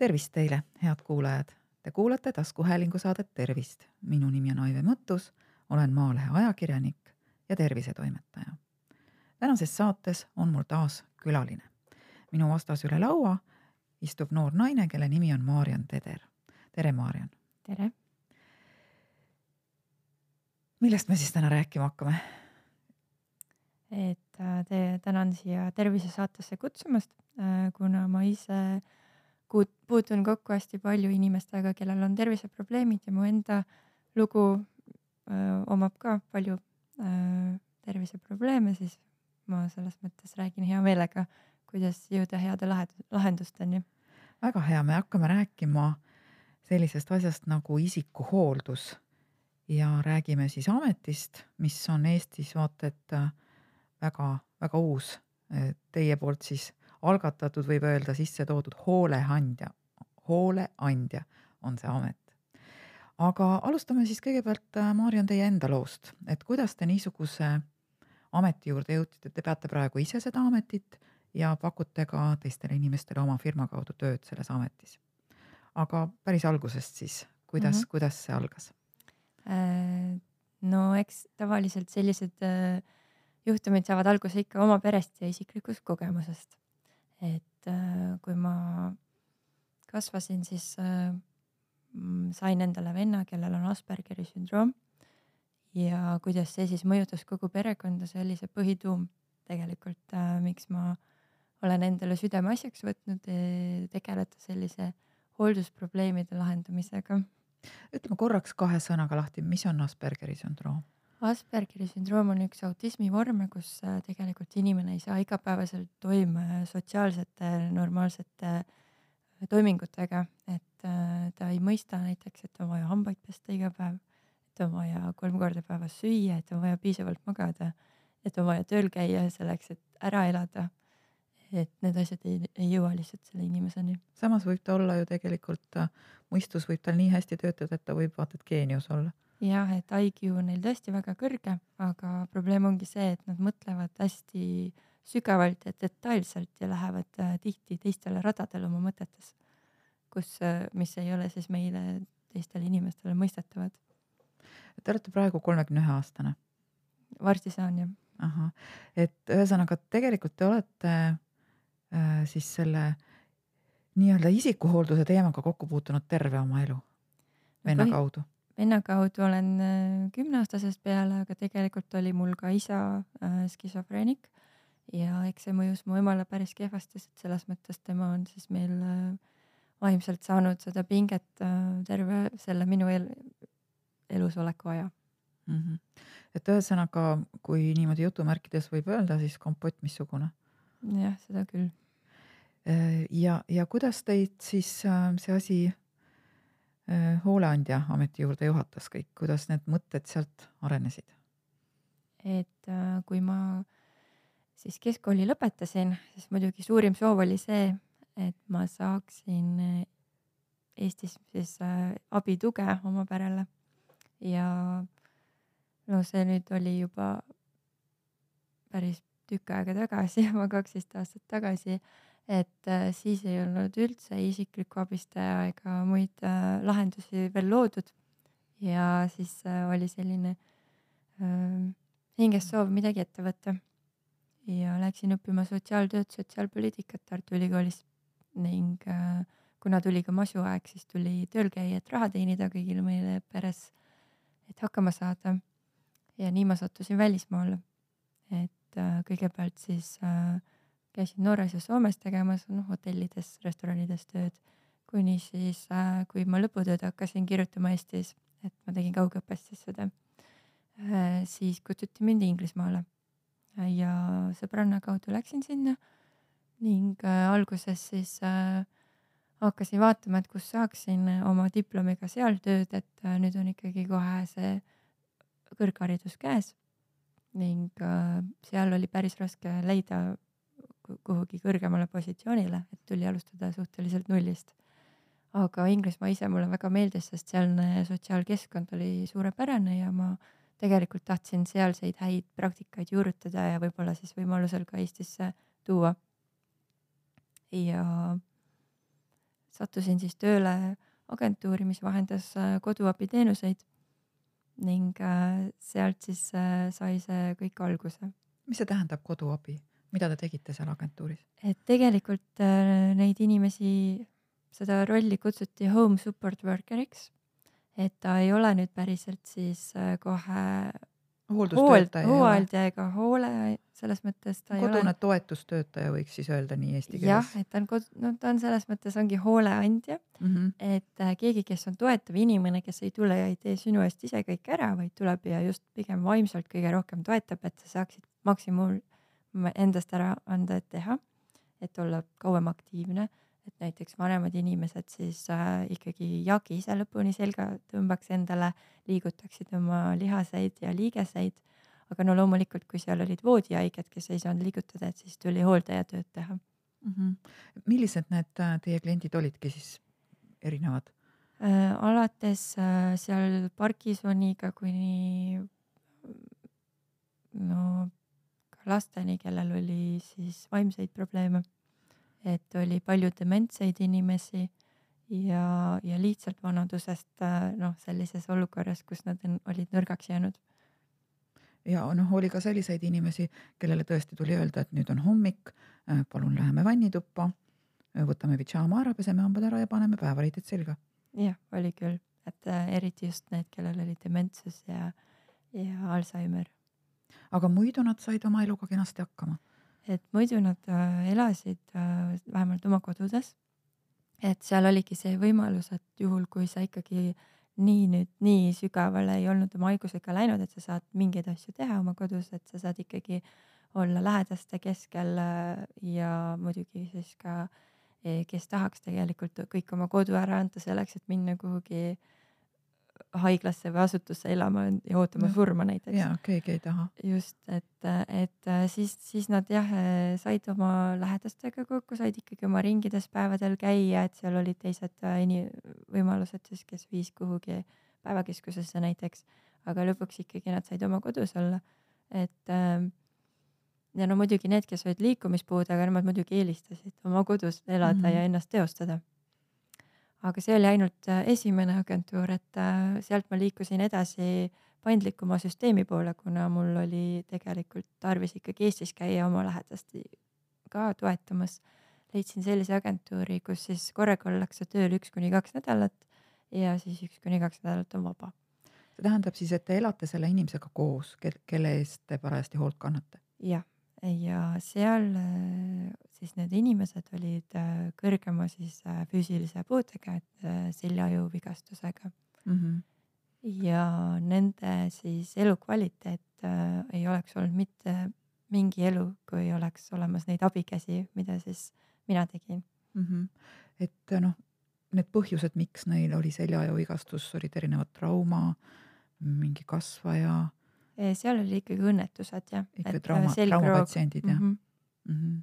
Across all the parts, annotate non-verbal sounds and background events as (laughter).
tervist teile, head kuulajad. Te kuulate taskuhäälingu saadet Tervist. minu nimi on Aive Mõttus, olen Maalehe ajakirjanik ja tervisetoimetaja. tänases saates on mul taas külaline. minu vastas üle laua istub noor naine, kelle nimi on Maarjan Teder. tere, Maarjan. tere. millest me siis täna rääkima hakkame? et äh, te tänan siia tervisesaatesse kutsumast, äh, kuna ma ise kuut-, puutun kokku hästi palju inimestega, kellel on terviseprobleemid ja mu enda lugu öö, omab ka palju öö, terviseprobleeme, siis ma selles mõttes räägin hea meelega, kuidas jõuda heade lahendusteni. väga hea, me hakkame rääkima sellisest asjast nagu isikuhooldus ja räägime siis ametist, mis on Eestis vaata et väga-väga uus. Teie poolt siis algatatud, võib öelda sisse toodud hooleandja, hooleandja on see amet. aga alustame siis kõigepealt, äh, Maarjan, teie enda loost, et kuidas te niisuguse ameti juurde jõudsite, te peate praegu ise seda ametit ja pakute ka teistele inimestele oma firma kaudu tööd selles ametis. aga päris algusest siis, kuidas mm, -hmm. kuidas see algas? Äh, no eks tavaliselt sellised äh, juhtumid saavad alguse ikka oma perest ja isiklikust kogemusest et äh, kui ma kasvasin, siis äh, mm, sain endale venna, kellel on Aspergeri sündroom. ja kuidas see siis mõjutas kogu perekonda, see oli see põhituum tegelikult, äh, miks ma olen endale südameasjaks võtnud tegeleda sellise hooldusprobleemide lahendamisega. ütleme korraks kahe sõnaga lahti, mis on Aspergeri sündroom? Aspergeri sündroom on üks autismi vorme, kus äh, tegelikult inimene ei saa igapäevaselt toime sotsiaalsete normaalsete äh, toimingutega, et äh, ta ei mõista näiteks, et on vaja hambaid pesta iga päev, et on vaja kolm korda päevas süüa, et on vaja piisavalt magada, et on vaja tööl käia selleks, et ära elada. et need asjad ei, ei jõua lihtsalt selle inimeseni. samas võib ta olla ju tegelikult, mõistus võib tal nii hästi töötada, et ta võib vaata et geenius olla jah, et IQ on neil tõesti väga kõrge, aga probleem ongi see, et nad mõtlevad hästi sügavalt ja detailselt ja lähevad äh, tihti teistele radadele oma mõtetes, kus, äh, mis ei ole siis meile, teistele inimestele mõistetavad. Te olete praegu kolmekümne ühe aastane? varsti saan jah. ahah, et ühesõnaga tegelikult te olete äh, siis selle nii-öelda isikuhoolduse teemaga kokku puutunud terve oma elu venna kaudu venna kaudu olen äh, kümneaastasest peale, aga tegelikult oli mul ka isa äh, skisofreenik ja eks see mõjus mu emale päris kehvasti, sest selles mõttes tema on siis meil äh, vaimselt saanud seda pinget terve selle minu el elusoleku aja mm. -hmm. et ühesõnaga, kui niimoodi jutumärkides võib öelda, siis kompott missugune? jah, seda küll. ja, ja kuidas teid siis see asi hooleandja ameti juurde juhatas kõik, kuidas need mõtted sealt arenesid? et äh, kui ma siis keskkooli lõpetasin, siis muidugi suurim soov oli see, et ma saaksin äh, Eestis siis abi-tuge oma perele ja no see nüüd oli juba päris tükk aega tagasi, (laughs) juba kaksteist aastat tagasi et äh, siis ei olnud üldse isiklikku abistaja ega muid äh, lahendusi veel loodud. ja siis äh, oli selline äh, hinges soov midagi ette võtta. ja läksin õppima sotsiaaltööd, sotsiaalpoliitikat Tartu Ülikoolis ning kuna tuli ka masuaeg, siis tuli tööl käia, et raha teenida kõigil meile peres, et hakkama saada. ja nii ma sattusin välismaale. et kõigepealt siis äh, käisin Norras ja Soomes tegemas, noh hotellides, restoranides tööd, kuni siis äh,, kui ma lõputööd hakkasin kirjutama Eestis, et ma tegin kaugõppes siis seda äh,, siis kutsuti mind Inglismaale. Ja sõbranna kaudu läksin sinna ning äh, alguses siis hakkasin vaatama, et kus saaksin oma diplomiga seal tööd, et nüüd on ikkagi kohe see kõrgharidus käes. Ning seal oli päris raske leida kuhugi kõrgemale positsioonile, et tuli alustada suhteliselt nullist. aga Inglismaa ise mulle väga meeldis, sest sealne sotsiaalkeskkond oli suurepärane ja ma tegelikult tahtsin sealseid häid praktikaid juurutada ja võib-olla siis võimalusel ka Eestisse tuua. ja sattusin siis tööle agentuuri, mis vahendas äh, koduabiteenuseid ning äh, sealt siis äh, sai see kõik alguse. mis see tähendab, koduabi, mida te tegite seal agentuuris? et tegelikult äh, neid inimesi, seda rolli kutsuti home support worker'iks. et ta ei ole nüüd päriselt siis kohe hooldustöötaja. hooajalda ega hoole, selles mõttes ta kodune ei ole. toetustöötaja võiks siis öelda nii eesti keeles. jah, et ta on kod-, no ta on selles mõttes ongi hooleandja mm. -hmm. et äh, keegi, kes on toetav inimene, kes ei tule ja ei tee sinu eest ise kõike ära, vaid tuleb ja just pigem vaimselt kõige rohkem toetab, et sa saaksid maksimum endast ära anda, et teha, et olla kauem aktiivne, et näiteks vanemad inimesed siis äh, ikkagi jaagi ise lõpuni selga tõmbaks endale, liigutaksid oma lihaseid ja liigeseid. aga no loomulikult, kui seal olid voodihaiged, kes ei saanud liigutada, et siis tuli hooldajatööd teha mm. -hmm. millised need äh, teie kliendid olidki siis erinevad? äh,? alates äh, seal Parkinsoniga kuni no ka lasteni, kellel oli siis vaimseid probleeme. et oli palju dementseid inimesi ja, ja lihtsalt vanadusest noh, sellises olukorras, kus nad on, olid nõrgaks jäänud. ja noh, oli ka selliseid inimesi, kellele tõesti tuli öelda, et nüüd on hommik, palun läheme vannituppa, võtame pidžaama ära, peseme hambad ära ja paneme päevariided selga. jah, oli küll, et eriti just need, kellel oli dementsus ja, ja Alžeimer aga muidu nad said oma eluga kenasti hakkama. et muidu nad äh, elasid äh, vähemalt oma kodudes. et seal oligi see võimalus, et juhul, kui sa ikkagi nii nüüd nii sügavale ei olnud oma haigusega läinud, et sa saad mingeid asju teha oma kodus, et sa saad ikkagi olla lähedaste keskel äh, ja muidugi siis ka, kes tahaks tegelikult kõik oma kodu ära anda selleks, et minna kuhugi äh, haiglasse või asutusse elama ja ootama no, surma näiteks. ja keegi ei taha. just, et, et siis, siis nad jah said oma lähedastega kokku, said ikkagi oma ringides päevadel käia, et seal olid teised äh, ini-, võimalused siis, kes viis kuhugi päevakeskusesse näiteks, aga lõpuks ikkagi nad said oma kodus olla, et ähm, ja no muidugi need, kes olid liikumispuudega, nemad muidugi eelistasid oma kodus elada mm -hmm. ja ennast teostada aga see oli ainult äh, esimene agentuur, et äh, sealt ma liikusin edasi paindlikuma süsteemi poole, kuna mul oli tegelikult tarvis ikkagi Eestis käia oma lähedast ka toetamas. leidsin sellise agentuuri, kus siis korraga ollakse tööl üks kuni kaks nädalat ja siis üks kuni kaks nädalat on vaba. see tähendab siis, et te elate selle inimesega koos, kelle eest te parajasti hoolt kannate? jah, ja seal äh, siis need inimesed olid äh, kõrgema siis äh, füüsilise puudega, et seljajuuvigastusega mm. -hmm. ja nende siis elukvaliteet ei oleks olnud mitte mingi elu, kui oleks olemas neid abikäsi, mida siis mina tegin mm. -hmm. et noh, need põhjused, miks neil oli seljajuuvigastus, olid erinevad trauma, mingi kasvaja seal oli ikkagi õnnetused jah. ikka äh, trauma, traumapatsiendid jah mm? -hmm. Mm -hmm.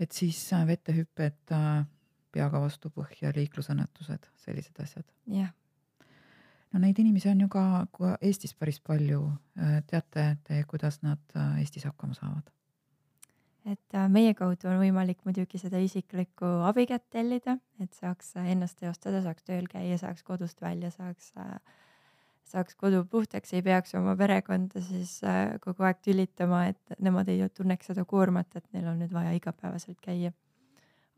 Et siis äh, vettehüpped, äh, peaga vastu põhja, liiklusõnnetused, sellised asjad. jah. no neid inimesi on ju ka, ka Eestis päris palju. teate te, kuidas nad Eestis hakkama saavad? et meie kaudu on võimalik muidugi seda isiklikku abikätt tellida, et saaks ennast teostada, saaks tööl käia, saaks kodust välja, saaks äh, saaks kodu puhtaks, ei peaks oma perekonda siis äh, kogu aeg tülitama, et nemad ei tunneks seda koormat, et neil on nüüd vaja igapäevaselt käia.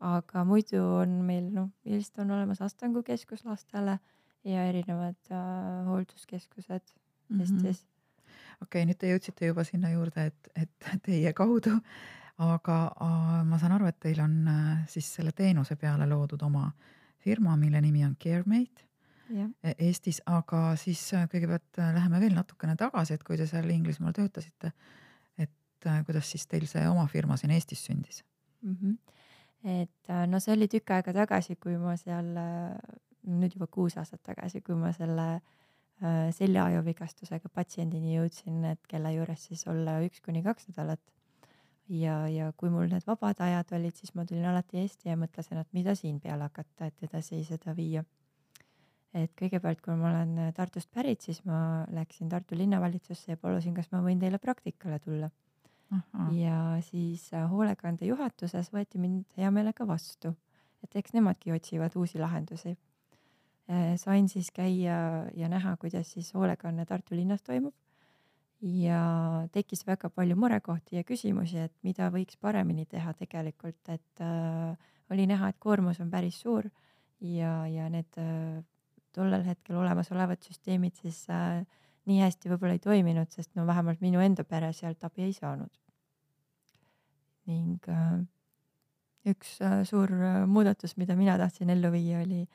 aga muidu on meil noh, vist on olemas Astangu keskus lastele ja erinevad äh, hoolduskeskused mm -hmm. Eestis. okei okay,, nüüd te jõudsite juba sinna juurde, et, et teie kaudu, aga äh, ma saan aru, et teil on äh, siis selle teenuse peale loodud oma firma, mille nimi on CareMate E-, Eestis, aga siis äh, kõigepealt äh, läheme veel natukene tagasi, et kui te seal Inglismaal töötasite, et äh, kuidas siis teil see oma firma siin Eestis sündis mm? -hmm. et no see oli tükk aega tagasi, kui ma seal, nüüd juba kuus aastat tagasi, kui ma selle seljaajuvigastusega patsiendini jõudsin, et kelle juures siis olla üks kuni kaks nädalat. ja, ja kui mul need vabad ajad olid, siis ma tulin alati Eesti ja mõtlesin, et mida siin peale hakata, et edasi seda viia et kõigepealt, kui ma olen äh, Tartust pärit, siis ma läksin Tartu linnavalitsusse ja palusin, kas ma võin teile praktikale tulla. ja siis äh, hoolekande juhatuses võeti mind hea meelega vastu, et eks nemadki otsivad uusi lahendusi. sain siis käia ja näha, kuidas siis hoolekanne Tartu linnas toimub ja tekkis väga palju murekohti ja küsimusi, et mida võiks paremini teha tegelikult, et äh, oli näha, et koormus on päris suur ja, ja need äh, tollel hetkel olemasolevad süsteemid siis äh, nii hästi võib-olla ei toiminud, sest no vähemalt minu enda pere sealt abi ei saanud. ning äh, üks äh, suur äh, muudatus, mida mina tahtsin ellu viia, oli,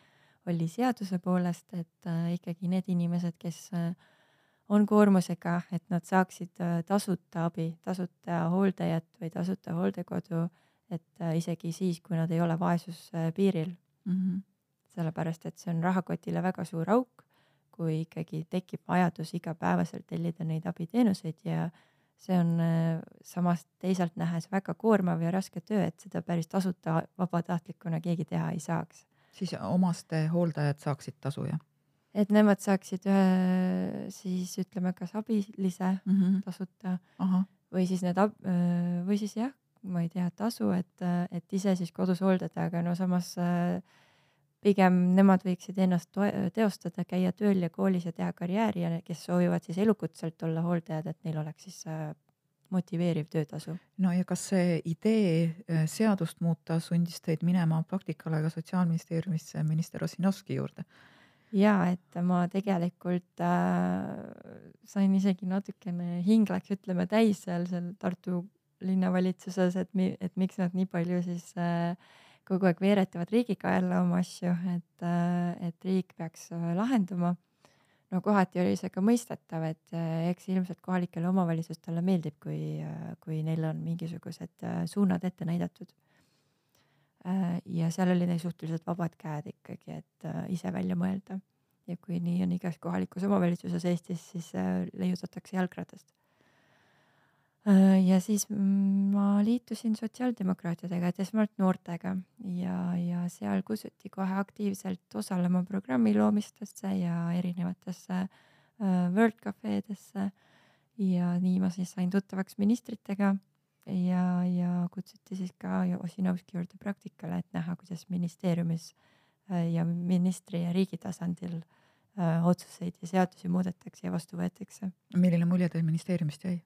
oli seaduse poolest, et äh, ikkagi need inimesed, kes äh, on koormusega, et nad saaksid äh, tasuta abi, tasuta hooldajat või tasuta hooldekodu, et äh, isegi siis, kui nad ei ole vaesuspiiril mm. -hmm. Sellepärast, et see on rahakotile väga suur auk, kui ikkagi tekib vajadus igapäevaselt tellida neid abiteenuseid ja see on äh, samas teisalt nähes väga koormav ja raske töö, et seda päris tasuta vabatahtlikuna keegi teha ei saaks. siis omaste hooldajad saaksid tasu, jah? et nemad saaksid ühe siis ütleme, kas abilise mm -hmm. tasuta Aha. või siis need ab- või siis jah, ma ei tea, tasu, et, et ise siis kodus hooldada, aga no samas pigem nemad võiksid ennast teostada, käia tööl ja koolis ja teha karjääri ja kes soovivad siis elukutselt olla hooldajad, et neil oleks siis motiveeriv töötasu. no ja kas see idee seadust muuta sundis teid minema praktikale ka Sotsiaalministeeriumisse minister Ossinovski juurde? ja et ma tegelikult äh, sain isegi natukene hing läks ütleme täis seal seal Tartu linnavalitsuses, et mi-, et miks nad nii palju siis äh, kogu aeg veeretavad riigi kaela oma asju, et äh,, et riik peaks äh, lahendama. no kohati oli see ka mõistetav, et äh, eks ilmselt kohalikele omavalitsustele meeldib, kui kui neil on mingisugused suunad ette näidatud ja seal oli neil suhteliselt vabad käed ikkagi, et ise välja mõelda. ja kui nii on igas kohalikus omavalitsuses Eestis, siis leiutatakse jalgratast. Ja siis ma liitusin sotsiaaldemokraatidega, et esmalt noortega ja, ja seal kutsuti kohe aktiivselt osalema programmi loomistesse ja erinevatesse World Cafedesse. ja nii ma siis sain tuttavaks ministritega ja, ja kutsuti siis ka Ossinovski juurde praktikale, et näha, kuidas ministeeriumis äh, ja ministri ja riigi tasandil äh, otsuseid ja seadusi muudetakse ja vastu võetakse. milline mulje teil ministeeriumist jäi?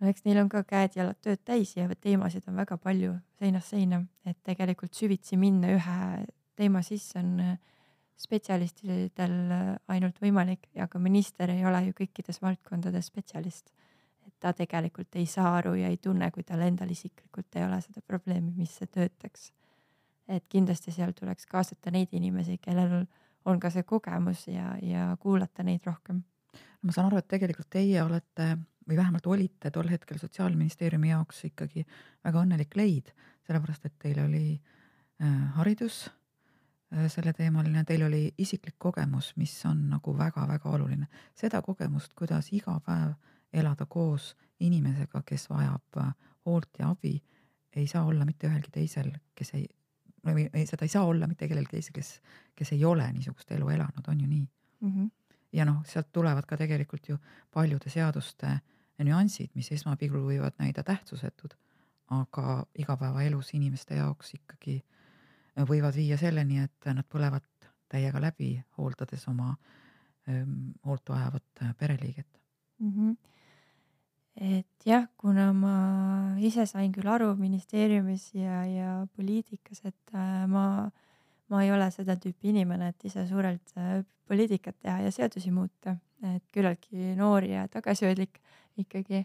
No eks neil on ka käed-jalad tööd täis ja teemasid on väga palju seinast seina, et tegelikult süvitsi minna ühe teema sisse on äh, spetsialistidel ainult võimalik ja ka minister ei ole ju kõikides valdkondades spetsialist et ta tegelikult ei saa aru ja ei tunne, kui tal endal isiklikult ei ole seda probleemi, mis see töötaks. et kindlasti seal tuleks kaasata neid inimesi, kellel on ka see kogemus ja, ja kuulata neid rohkem. ma saan aru, et tegelikult teie olete või vähemalt olite tol hetkel Sotsiaalministeeriumi jaoks ikkagi väga õnnelik leid, sellepärast et teil oli äh, haridus äh, selleteemaline, teil oli isiklik kogemus, mis on nagu väga-väga oluline. seda kogemust, kuidas iga päev elada koos inimesega, kes vajab äh, hoolt ja abi, ei saa olla mitte ühelgi teisel, kes ei, või ei, seda ei saa olla mitte kellelgi teisel, kes, kes ei ole niisugust elu elanud, on ju nii mm? -hmm. ja noh, sealt tulevad ka tegelikult ju paljude seaduste nüansid, mis esmapilgul võivad näida tähtsusetud, aga igapäevaelus inimeste jaoks ikkagi võivad viia selleni, et nad põlevad täiega läbi, hooldades oma ähm, hoolt vajavat pereliiget. Mm. -hmm et jah, kuna ma ise sain küll aru ministeeriumis ja, ja poliitikas, et äh, ma, ma ei ole seda tüüpi inimene, et ise suurelt äh, poliitikat teha ja seadusi muuta, et küllaltki noor ja tagasihoidlik ikkagi,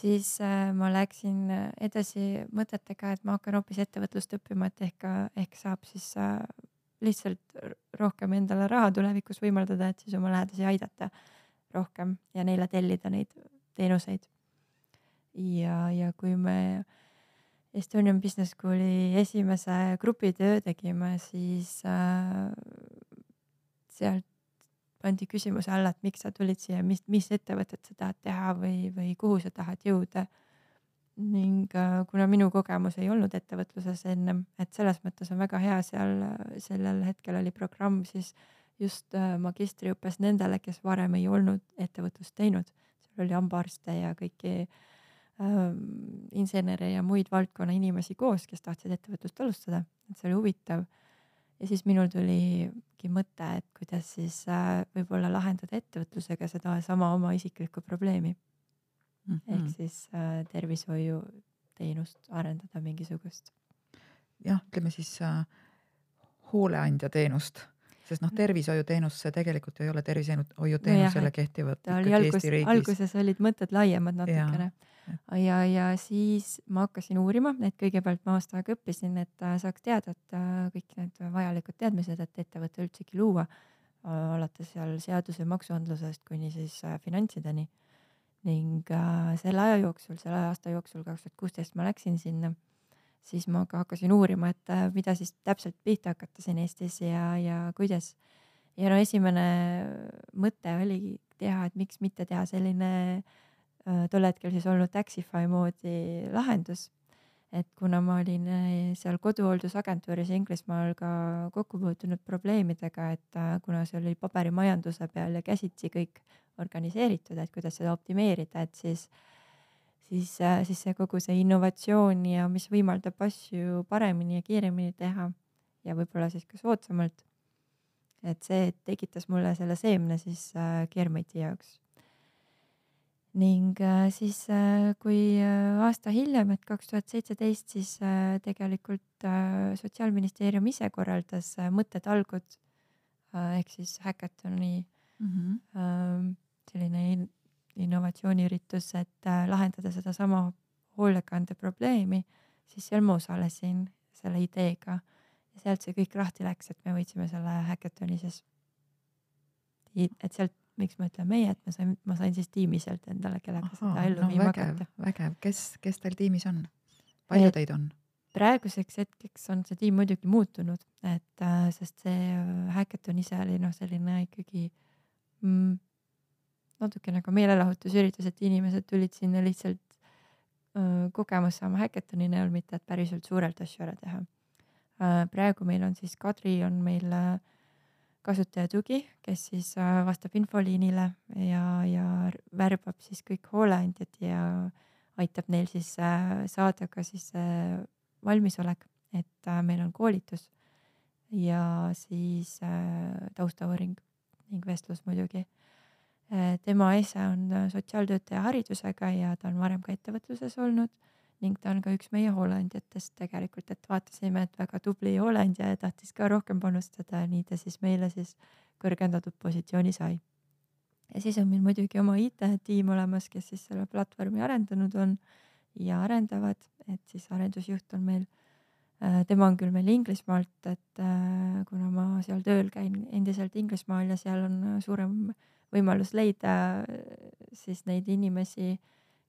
siis äh, ma läksin edasi mõtetega, et ma hakkan hoopis ettevõtlust õppima, et ehk, ehk saab siis lihtsalt rohkem endale raha tulevikus võimaldada, et siis oma lähedasi aidata rohkem ja neile tellida neid teenuseid. ja, ja kui me Estonian Business School'i esimese grupitöö tegime, siis äh, sealt pandi küsimuse alla, et miks sa tulid siia, mis, mis ettevõtet sa tahad teha või, või kuhu sa tahad jõuda. ning äh, kuna minu kogemus ei olnud ettevõtluses ennem, et selles mõttes on väga hea, seal sellel hetkel oli programm siis just äh, magistriõppes nendele, kes varem ei olnud ettevõtlust teinud oli hambaarste ja kõiki ähm, insenere ja muid valdkonna inimesi koos, kes tahtsid ettevõtlust alustada, et see oli huvitav. Ja siis minul tuligi mõte, et kuidas siis äh, võib-olla lahendada ettevõtlusega sedasama oma isiklikku probleemi mm. -hmm. ehk siis äh, tervishoiuteenust arendada mingisugust. jah, ütleme siis äh, hooleandja teenust sest noh, tervishoiuteenus, see tegelikult ei ole tervishoiuteenus no, jälle kehtivad ikkagi Eesti riigis. alguses olid mõtted laiemad natukene ja, ja, ja siis ma hakkasin uurima, et kõigepealt ma aasta aega õppisin, et äh, saaks teada, et äh, kõik need vajalikud teadmised, et ettevõte üldsegi luua, äh, alates seal seaduse maksuandlusest kuni siis finantsideni. ning selle aja jooksul, selle aasta jooksul, kaks tuhat kuusteist ma läksin sinna siis ma ka hakkasin uurima, et äh, mida siis täpselt pihta hakata siin Eestis ja, ja kuidas. ja no esimene mõte oligi teha, et miks mitte teha selline äh, tol hetkel siis olnud Taxify moodi lahendus. et kuna ma olin äh, seal koduhooldusagentuuris Inglismaal ka kokku puutunud probleemidega, et kuna see oli paberimajanduse peal ja käsitsi kõik organiseeritud, et kuidas seda optimeerida, et siis äh, siis, äh, siis see kogu see innovatsioon ja mis võimaldab asju paremini ja kiiremini teha ja võib-olla siis ka soodsamalt. et see tekitas mulle selle seemne siis äh, Keermeti jaoks. ning äh, siis, kui aasta hiljem, et kaks tuhat seitseteist, siis tegelikult Sotsiaalministeerium ise korraldas mõttetalgud ehk siis häkatoni mm -hmm. selline innovatsiooniüritus, et äh, lahendada sedasama hoolekande probleemi, siis seal ma osalesin selle ideega ja sealt see kõik lahti läks, et me võitsime selle häkatoni siis. et sealt, miks ma ütlen meie, et ma sain, ma sain siis tiimi sealt endale, kellega Aha, seda ellu no, viima hakata. vägev, kes, kes teil tiimis on? palju teid on? praeguseks hetkeks on see tiim muidugi muutunud, et äh, sest see häkaton ise oli noh, selline ikkagi mm, natuke nagu meelelahutusüritus, et inimesed tulid sinna lihtsalt öö, kogemust saama häkatoni näol, mitte et päriselt suurelt asju ära teha. praegu meil on siis Kadri on meil kasutaja tugi, kes siis vastab infoliinile ja, ja värbab siis kõik hooleandjad ja aitab neil siis saada ka siis valmisolek, et meil on koolitus ja siis taustauuring ning vestlus muidugi tema ise on äh, sotsiaaltöötaja haridusega ja ta on varem ka ettevõtluses olnud ning ta on ka üks meie hooleandjatest tegelikult, et vaatasime, et väga tubli hooleandja ja tahtis ka rohkem panustada, nii ta siis meile siis kõrgendatud positsiooni sai. ja siis on meil muidugi oma IT-tiim olemas, kes siis selle platvormi arendanud on ja arendavad, et siis arendusjuht on meil äh, tema on küll meil Inglismaalt, et kuna ma seal tööl käin endiselt Inglismaal ja seal on suurem võimalus leida siis neid inimesi,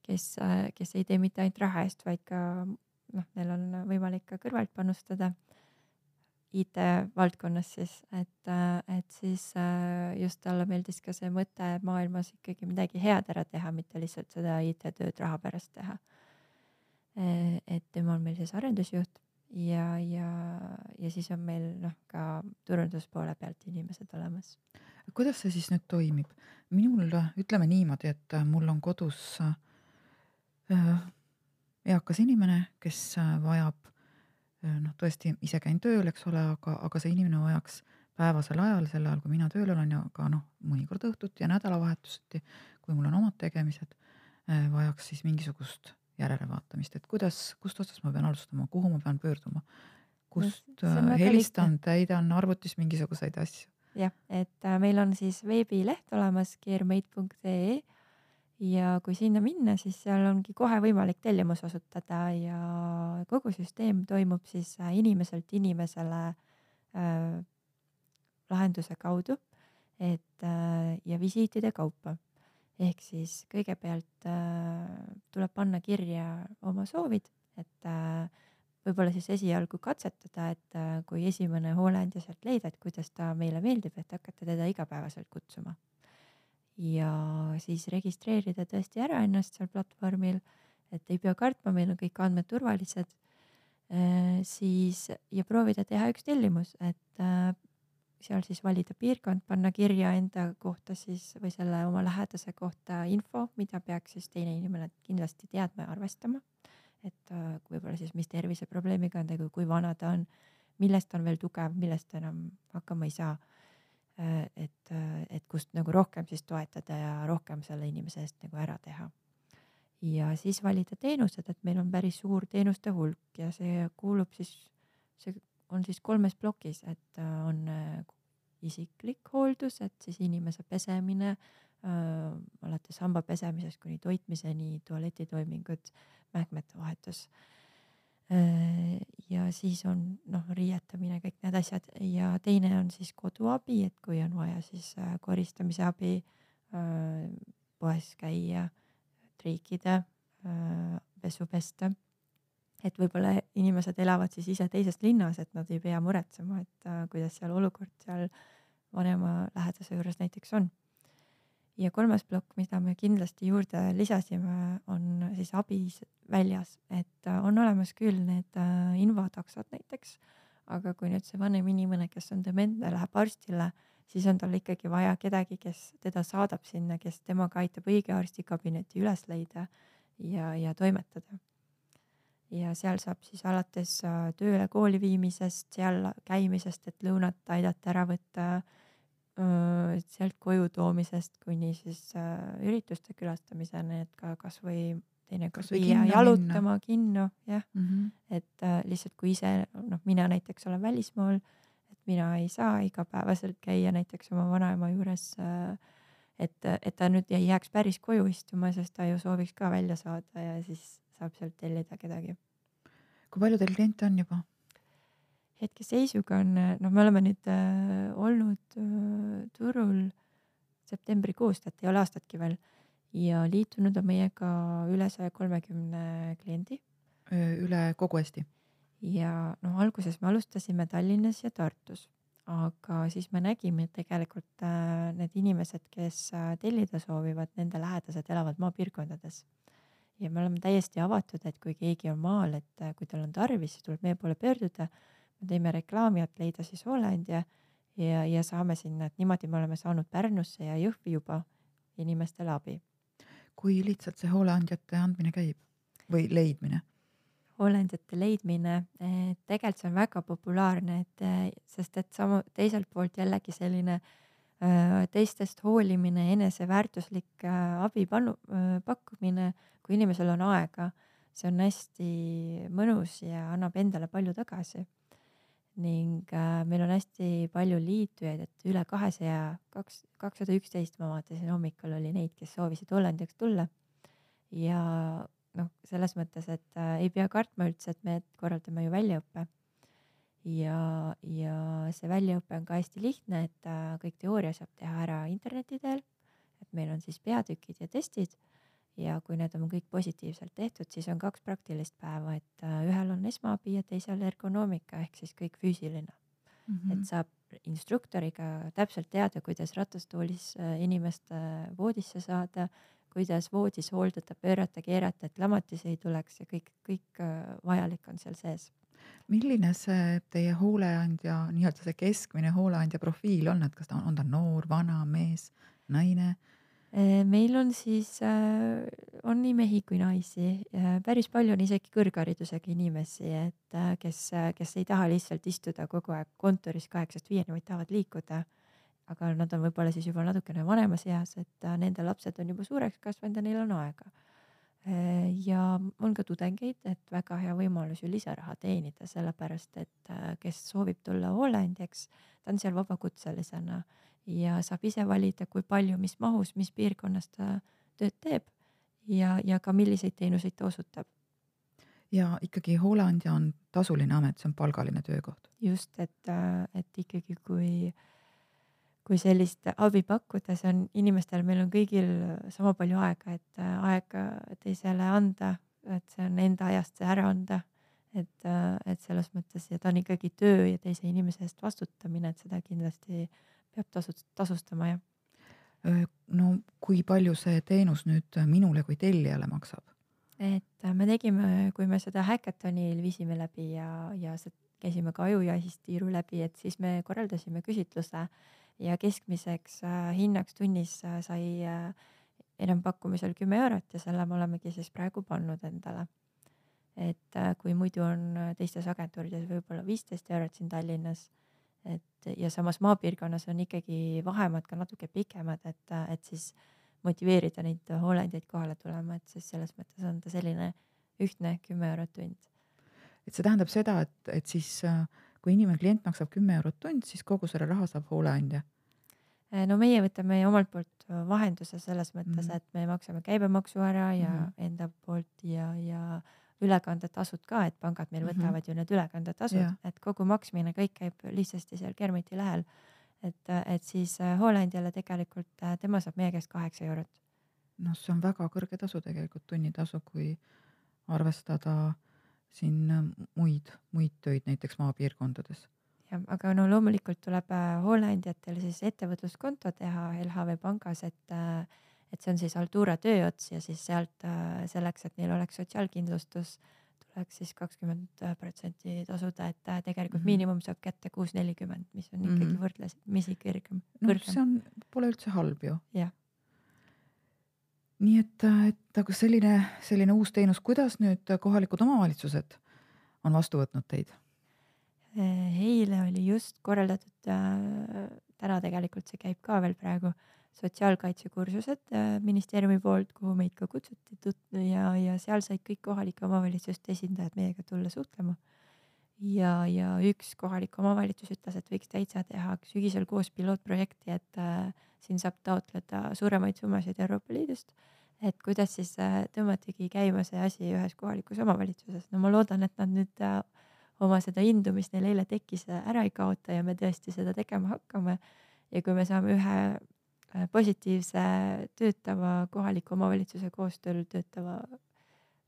kes, kes ei tee mitte ainult raha eest, vaid ka noh, neil on võimalik ka kõrvalt panustada IT-valdkonnas siis, et, et siis just talle meeldis ka see mõte maailmas ikkagi midagi head ära teha, mitte lihtsalt seda IT-tööd raha pärast teha. et tema on meil siis arendusjuht ja, ja, ja siis on meil noh, ka turunduspoole pealt inimesed olemas kuidas see siis nüüd toimib? minul, ütleme niimoodi, et mul on kodus äh, eakas inimene, kes äh, vajab äh, noh, tõesti ise käin tööl, eks ole, aga, aga see inimene vajaks päevasel ajal, sel ajal, kui mina tööl olen ja ka noh, mõnikord õhtuti ja nädalavahetuseti, kui mul on omad tegemised, vajaks siis mingisugust järelevaatamist, et kuidas, kust otsast ma pean alustama, kuhu ma pean pöörduma, kust no, helistan, täidan arvutis mingisuguseid asju? Jah, et äh, meil on siis veebileht olemas keermeit.ee ja kui sinna minna, siis seal ongi kohe võimalik tellimus osutada ja kogu süsteem toimub siis äh, inimeselt inimesele äh, lahenduse kaudu, et äh, ja visiitide kaupa. Ehk siis kõigepealt äh, tuleb panna kirja oma soovid, et äh, võib-olla siis esialgu katsetada, et äh, kui esimene hooleandja sealt leida, et kuidas ta meile meeldib, et hakata teda igapäevaselt kutsuma. ja siis registreerida tõesti ära ennast seal platvormil, et ei pea kartma, meil on kõik andmed turvalised. Siis ja proovida teha üks tellimus, et seal siis valida piirkond, panna kirja enda kohta siis või selle oma lähedase kohta info, mida peaks siis teine inimene kindlasti teadma ja arvestama. et äh, võib-olla siis, mis terviseprobleemiga on tegu, kui vana ta on, millest ta on veel tugev, millest ta enam hakkama ei saa. Äh, et, äh, et kust nagu rohkem siis toetada ja rohkem selle inimese eest nagu ära teha. ja siis valida teenused, et meil on päris suur teenuste hulk ja see kuulub siis, see on siis kolmes plokis, et on isiklik hooldus, et siis inimese pesemine äh,, alates hamba pesemisest kuni toitmiseni, tualetitoimingud, mähkmete vahetus äh,. ja siis on noh, riietamine, kõik need asjad ja teine on siis koduabi, et kui on vaja siis äh, koristamise abi äh,, poes käia, triikida äh,, pesu pesta et võib-olla inimesed elavad siis ise teises linnas, et nad ei pea muretsema, et äh, kuidas seal olukord seal vanema lähedase juures näiteks on. ja kolmas plokk, mida me kindlasti juurde lisasime, on siis abi väljas, et äh, on olemas küll need äh, infotaksod näiteks, aga kui nüüd see vanem inimene, kes on dementne, läheb arstile, siis on tal ikkagi vaja kedagi, kes teda saadab sinna, kes temaga aitab õige arstikabineti üles leida ja, ja toimetada ja seal saab siis alates äh, tööle kooli viimisest, seal käimisest, et lõunat aidata ära võtta, sealt koju toomisest kuni siis äh, ürituste külastamiseni, et ka kasvõi teinekord viia jalutama minna. kinno, jah mm. -hmm. et äh, lihtsalt kui ise, noh, mina näiteks olen välismaal, et mina ei saa igapäevaselt käia näiteks oma vanaema juures äh, et, et ta nüüd ei jääks päris koju istuma, sest ta ju sooviks ka välja saada ja siis saab sealt tellida kedagi. kui palju teil kliente on juba? hetkeseisuga on, noh, me oleme nüüd äh, olnud äh, turul septembrikuust, et ei ole aastatki veel ja liitunud on meiega üle saja kolmekümne kliendi. üle kogu Eesti? ja noh, alguses me alustasime Tallinnas ja Tartus, aga siis me nägime, et tegelikult äh, need inimesed, kes äh, tellida soovivad, nende lähedased elavad maapiirkondades ja me oleme täiesti avatud, et kui keegi on maal, et äh, kui tal on tarvis, siis tuleb meie poole pöörduda me teeme reklaami, et leida siis hooleandja ja, ja saame sinna, et niimoodi me oleme saanud Pärnusse ja Jõhvi juba inimestele abi. kui lihtsalt see hooleandjate andmine käib või leidmine? hooleandjate leidmine, tegelikult see on väga populaarne, et sest et sama teiselt poolt jällegi selline äh, teistest hoolimine, eneseväärtuslik äh, abi panu, äh, pakkumine, kui inimesel on aega, see on hästi mõnus ja annab endale palju tagasi ning äh, meil on hästi palju liitujaid, et üle kahesaja, kaks, kakssada üksteist ma vaatasin hommikul oli neid, kes soovisid Hollandiks tulla. ja noh, selles mõttes, et äh, ei pea kartma üldse, et me korraldame ju väljaõppe. Ja, ja see väljaõpe on ka hästi lihtne, et äh, kõik teooria saab teha ära interneti teel. et meil on siis peatükid ja testid ja kui need on kõik positiivselt tehtud, siis on kaks praktilist päeva, et äh, ühel on esmaabi ja teisel ergonoomika ehk siis kõik füüsiline mm. -hmm. et saab instruktoriga täpselt teada, kuidas ratastoolis äh, inimest voodisse saada, kuidas voodis hooldada, pöörata, keerata, et lamatis ei tuleks ja kõik, kõik vajalik on seal sees. Milline see teie hooleandja, nii-öelda see keskmine hooleandja profiil on, et kas ta on, on ta noor, vana, mees, naine? Äh, meil on siis, äh, on nii mehi kui naisi, päris palju on isegi kõrgharidusega inimesi, et äh, kes, kes ei taha lihtsalt istuda kogu aeg kontoris kaheksast viieni, vaid tahavad liikuda. aga nad on võib-olla siis juba natukene vanemas eas, et nende lapsed on juba suureks kasvanud ja neil on aega. Ja on ka tudengeid, et väga hea võimalus ju lisaraha teenida, sellepärast et kes soovib tulla hooleandjaks, ta on seal vabakutselisena ja saab ise valida, kui palju, mis mahus, mis piirkonnas ta tööd teeb ja, ja ka milliseid teenuseid ta osutab. ja ikkagi hooleandja on tasuline amet, see on palgaline töökoht. just, et, et ikkagi, kui, kui sellist abi pakkuda, see on inimestel, meil on kõigil sama palju aega, et aega teisele anda, et see on enda ajast see ära anda et, et selles mõttes ja ta on ikkagi töö ja teise inimese eest vastutamine, et seda kindlasti peab tasus, tasustama, jah. no kui palju see teenus nüüd minule kui tellijale maksab? et äh, me tegime, kui me seda häkatonil viisime läbi ja, ja käisime ka ajujahist tiiru läbi, et siis me korraldasime küsitluse ja keskmiseks äh, hinnaks tunnis äh, sai äh, enampakkumisel kümme eurot ja selle me olemegi siis praegu pannud endale. et äh, kui muidu on äh, teistes agentuurides võib-olla viisteist eurot siin Tallinnas, et ja samas maapiirkonnas on ikkagi vahemaad ka natuke pikemad, et, äh, et siis motiveerida neid hooleandjaid kohale tulema, et siis selles mõttes on ta selline ühtne kümme eurot tund. et see tähendab seda, et, et siis kui inimene, klient maksab kümme eurot tund, siis kogu selle raha saab hooleandja Äh, no meie võtame omalt poolt äh, vahenduse selles mõttes mm, -hmm. et me maksame käibemaksu ära ja mm -hmm. enda poolt ja, ja ülekandetasud ka, et pangad meil mm -hmm. võtavad ju need ülekandetasud yeah., et kogu maksmine kõik käib lihtsasti seal Kermiti lehel. et, äh, et siis hooleandjale tegelikult tema saab meie käest kaheksa eurot. noh, see on väga kõrge tasu tegelikult, tunnitasu, kui arvestada siin muid, muid töid näiteks maapiirkondades jah, aga no loomulikult tuleb äh, hooleandjatel siis ettevõtluskonto teha LHV pangas, et, äh, et see on siis Altura tööots ja siis sealt äh, selleks, et neil oleks sotsiaalkindlustus, tuleks siis kakskümmend protsenti tasuda, et tegelikult mm -hmm. miinimum saab kätte kuus nelikümmend, mis on ikkagi mm -hmm. võrdlemisi kõrgem. no see on, pole üldse halb ju. jah nii et, et aga selline, selline uus teenus, kuidas nüüd kohalikud omavalitsused on vastu võtnud teid? Eile oli just korraldatud täna tegelikult see käib ka veel praegu, sotsiaalkaitsekursused äh, ministeeriumi poolt, kuhu meid ka kutsuti ja, ja seal said kõik kohalike omavalitsuste esindajad meiega tulla suhtlema. Ja, ja üks kohalik omavalitsus ütles, et võiks täitsa teha sügisel koos pilootprojekti, et äh, siin saab taotleda suuremaid summasid Euroopa Liidust et kuidas siis äh, tõmmatigi käima see asi ühes kohalikus omavalitsuses. no ma loodan, et nad nüüd äh, oma seda indu, mis neil eile tekkis, ära ei kaota ja me tõesti seda tegema hakkame. ja kui me saame ühe äh, positiivse töötava kohaliku omavalitsuse koostööl töötava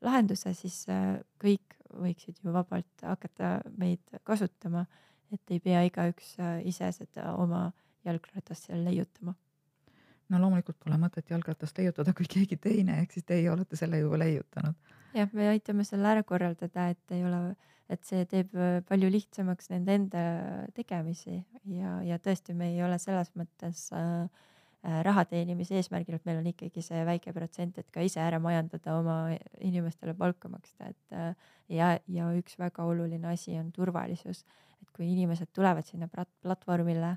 lahenduse, siis äh, kõik võiksid ju vabalt hakata meid kasutama, et ei pea igaüks äh, ise seda oma jalgratast seal leiutama no loomulikult pole mõtet jalgratast leiutada, kui keegi teine, ehk siis teie olete selle juba leiutanud. jah, me aitame selle ära korraldada, et ei ole et see teeb äh, palju lihtsamaks nende enda tegemisi ja, ja tõesti, me ei ole selles mõttes äh, raha teenimise eesmärgil, et meil on ikkagi see väike protsent, et ka ise ära majandada, oma inimestele palka maksta, et äh, ja, ja üks väga oluline asi on turvalisus, et kui inimesed tulevad sinna platvormile,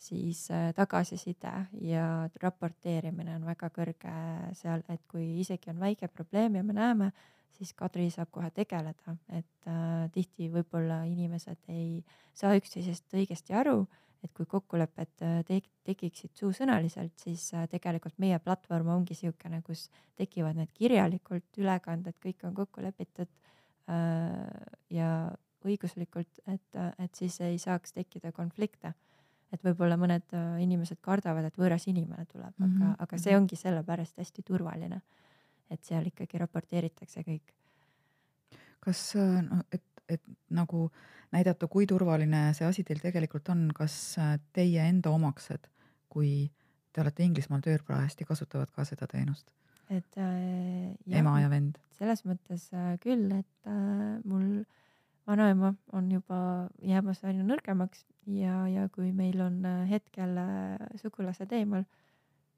siis äh, tagasiside ja raporteerimine on väga kõrge seal, et kui isegi on väike probleem ja me näeme, siis Kadri saab kohe tegeleda, et äh, tihti võib-olla inimesed ei saa üksteisest õigesti aru, et kui kokkulepped äh, te tekiksid suusõnaliselt, siis äh, tegelikult meie platvorm ongi niisugune, kus tekivad need kirjalikult ülekanded, kõik on kokku lepitud äh, ja õiguslikult, et, et siis ei saaks tekkida konflikte. et võib-olla mõned inimesed kardavad, et võõras inimene tuleb mm, -hmm. aga, aga see ongi sellepärast hästi turvaline et seal ikkagi raporteeritakse kõik. kas noh, et, et nagu näidata, kui turvaline see asi teil tegelikult on, kas äh, teie enda omaksed, kui te olete Inglismaal tööl parajasti, kasutavad ka seda teenust? et äh, jah, ema ja vend? selles mõttes äh, küll, et äh, mul vanaema on juba jäämas aina nõrgemaks ja, ja kui meil on äh, hetkel äh, sugulased eemal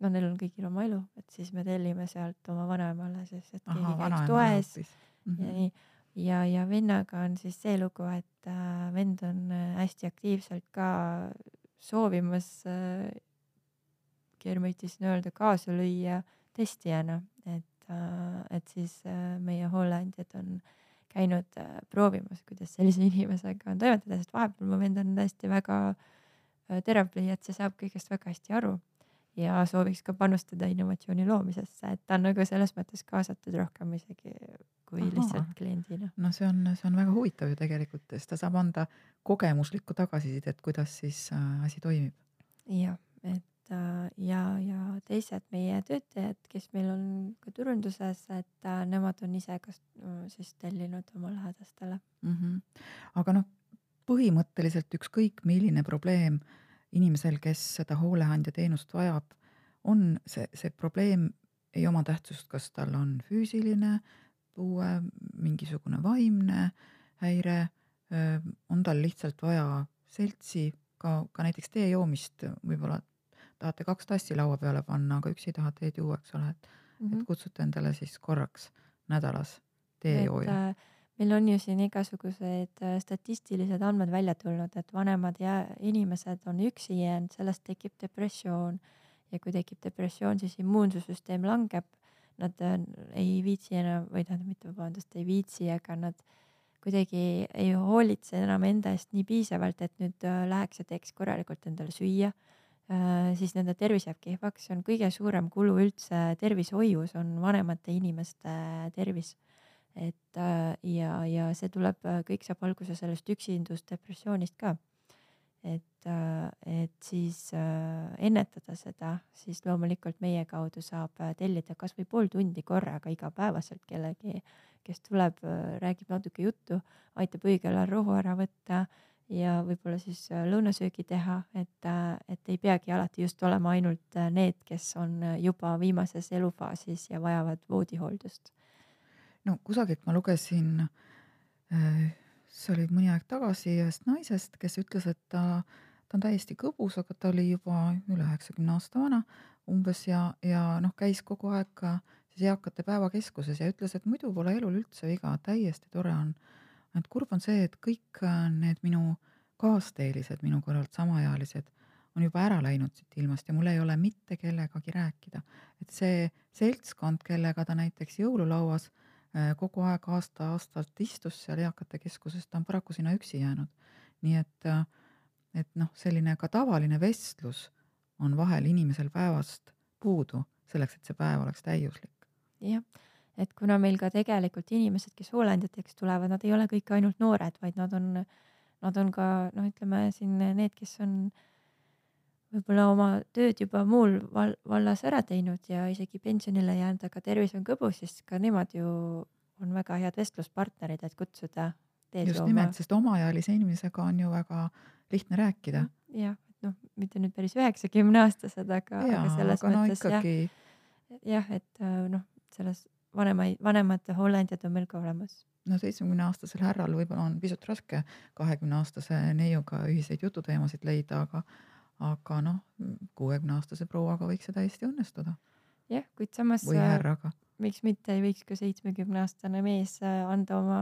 no neil on kõigil oma elu, et siis me tellime sealt oma vanaemale siis, et keegi Aha, käiks toes mm -hmm. ja nii. Ja, ja vennaga on siis see lugu, et äh, vend on äh, hästi aktiivselt ka soovimas äh, keermõitis nii-öelda kaasa lüüa testijana, et äh,, et siis äh, meie hooleandjad on käinud äh, proovimas, kuidas sellise inimesega on toimetada, sest vahepeal mu vend on tõesti väga äh, terav pliiats ja saab kõigest väga hästi aru ja sooviks ka panustada innovatsiooni loomisesse, et ta on nagu selles mõttes kaasatud rohkem isegi kui Aha. lihtsalt kliendina. no see on, see on väga huvitav ju tegelikult, sest ta saab anda kogemuslikku tagasisidet, kuidas siis äh, asi toimib. jah, et äh, ja, ja teised meie töötajad, kes meil on ka turunduses, et äh, nemad on ise ka äh, siis tellinud oma lähedastele mm. -hmm. aga noh, põhimõtteliselt ükskõik milline probleem äh, inimesel, kes seda hooleandja teenust vajab, on see, see probleem ei oma tähtsust, kas tal on füüsiline puue, mingisugune vaimne häire, on tal lihtsalt vaja seltsi, ka, ka näiteks tee joomist võib-olla tahate kaks tassi laua peale panna, aga üksi ei taha teed juua, eks ole, et mm, -hmm. et kutsute endale siis korraks nädalas teejooja. Äh, meil on ju siin igasugused äh, statistilised andmed välja tulnud, et vanemad ja inimesed on üksi jäänud, sellest tekib depressioon ja kui tekib depressioon, siis immuunsussüsteem langeb. Nad äh, ei viitsi enam või tähendab mitte vabandust, ei viitsi, aga nad kuidagi ei hoolitse enam enda eest nii piisavalt, et nüüd läheks ja teeks korralikult endale süüa Äh, siis nende tervis jääb kehvaks, see on kõige suurem kulu üldse tervishoius, on vanemate inimeste tervis. Et äh, ja, ja see tuleb, äh, kõik saab alguse sellest üksindusdepressioonist ka. et, et siis ennetada seda, siis loomulikult meie kaudu saab tellida kasvõi pool tundi korraga igapäevaselt kellegi, kes tuleb, räägib natuke juttu, aitab õigel ajal rohu ära võtta ja võib-olla siis äh, lõunasöögi teha, et, äh, et ei peagi alati just olema ainult äh, need, kes on juba viimases elufaasis ja vajavad voodihooldust. No kusagilt ma lugesin, see oli mõni aeg tagasi ühest naisest, kes ütles, et ta, ta on täiesti kõbus, aga ta oli juba üle üheksakümne aasta vana umbes ja, ja noh, käis kogu aeg ka siis eakate päevakeskuses ja ütles, et muidu pole elul üldse viga, täiesti tore on et kurb on see, et kõik äh, need minu kaasteelised, minu kõrvalt samaealised on juba ära läinud siit ilmast ja mul ei ole mitte kellegagi rääkida. et see seltskond, kellega ta näiteks jõululauas äh, kogu aeg aasta-aastalt istus seal eakate keskuses, ta on paraku sinna üksi jäänud. nii et, äh, et noh, selline ka tavaline vestlus on vahel inimesel päevast puudu selleks, et see päev oleks täiuslik. jah et kuna meil ka tegelikult inimesed, kes hooleandjateks tulevad, nad ei ole kõik ainult noored, vaid nad on, nad on ka noh, ütleme siin need, kes on võib-olla oma tööd juba muul val vallas ära teinud ja isegi pensionile jäänud, aga tervis on kõbus, siis ka nemad ju on väga head vestluspartnerid, et kutsuda. just oma... nimelt, sest omaealise inimesega on ju väga lihtne rääkida. jah, et noh, mitte nüüd päris üheksakümne aastased, aga, aga selles aga mõttes no, ikkagi... jah, jah, et noh, selles vanemaid, vanemad hooleandjad on meil ka olemas. no seitsmekümne aastasel härral võib-olla on pisut raske kahekümne aastase neiuga ühiseid jututeemasid leida, aga aga noh, kuuekümne aastase prouaga võiks see täiesti õnnestuda. jah, kuid samas või härraga. miks mitte ei võiks ka seitsmekümne aastane mees äh, anda oma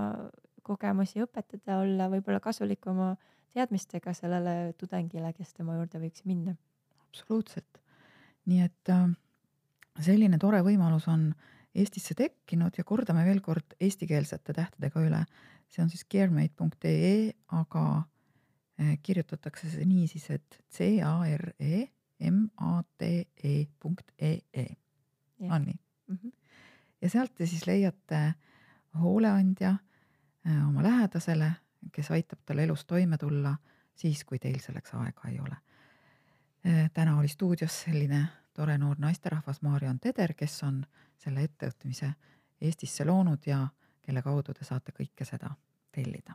kogemusi õpetada, olla võib-olla kasulik oma teadmistega sellele tudengile, kes tema juurde võiks minna. absoluutselt. nii et äh, selline tore võimalus on Eestisse tekkinud ja kordame veel kord eestikeelsete tähtedega üle. see on siis caremate.ee, aga kirjutatakse see nii siis, et C A R E M A T E punkt E E. on nii mm? -hmm. ja sealt te siis leiate hooleandja eh, oma lähedasele, kes aitab tal elus toime tulla siis, kui teil selleks aega ei ole. Eh, täna oli stuudios selline tore noor naisterahvas Mariann Teder, kes on selle ettevõtmise Eestisse loonud ja kelle kaudu te saate kõike seda tellida.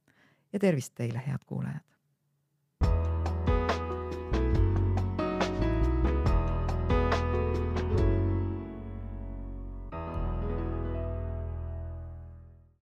Ja tervist teile, head kuulajad!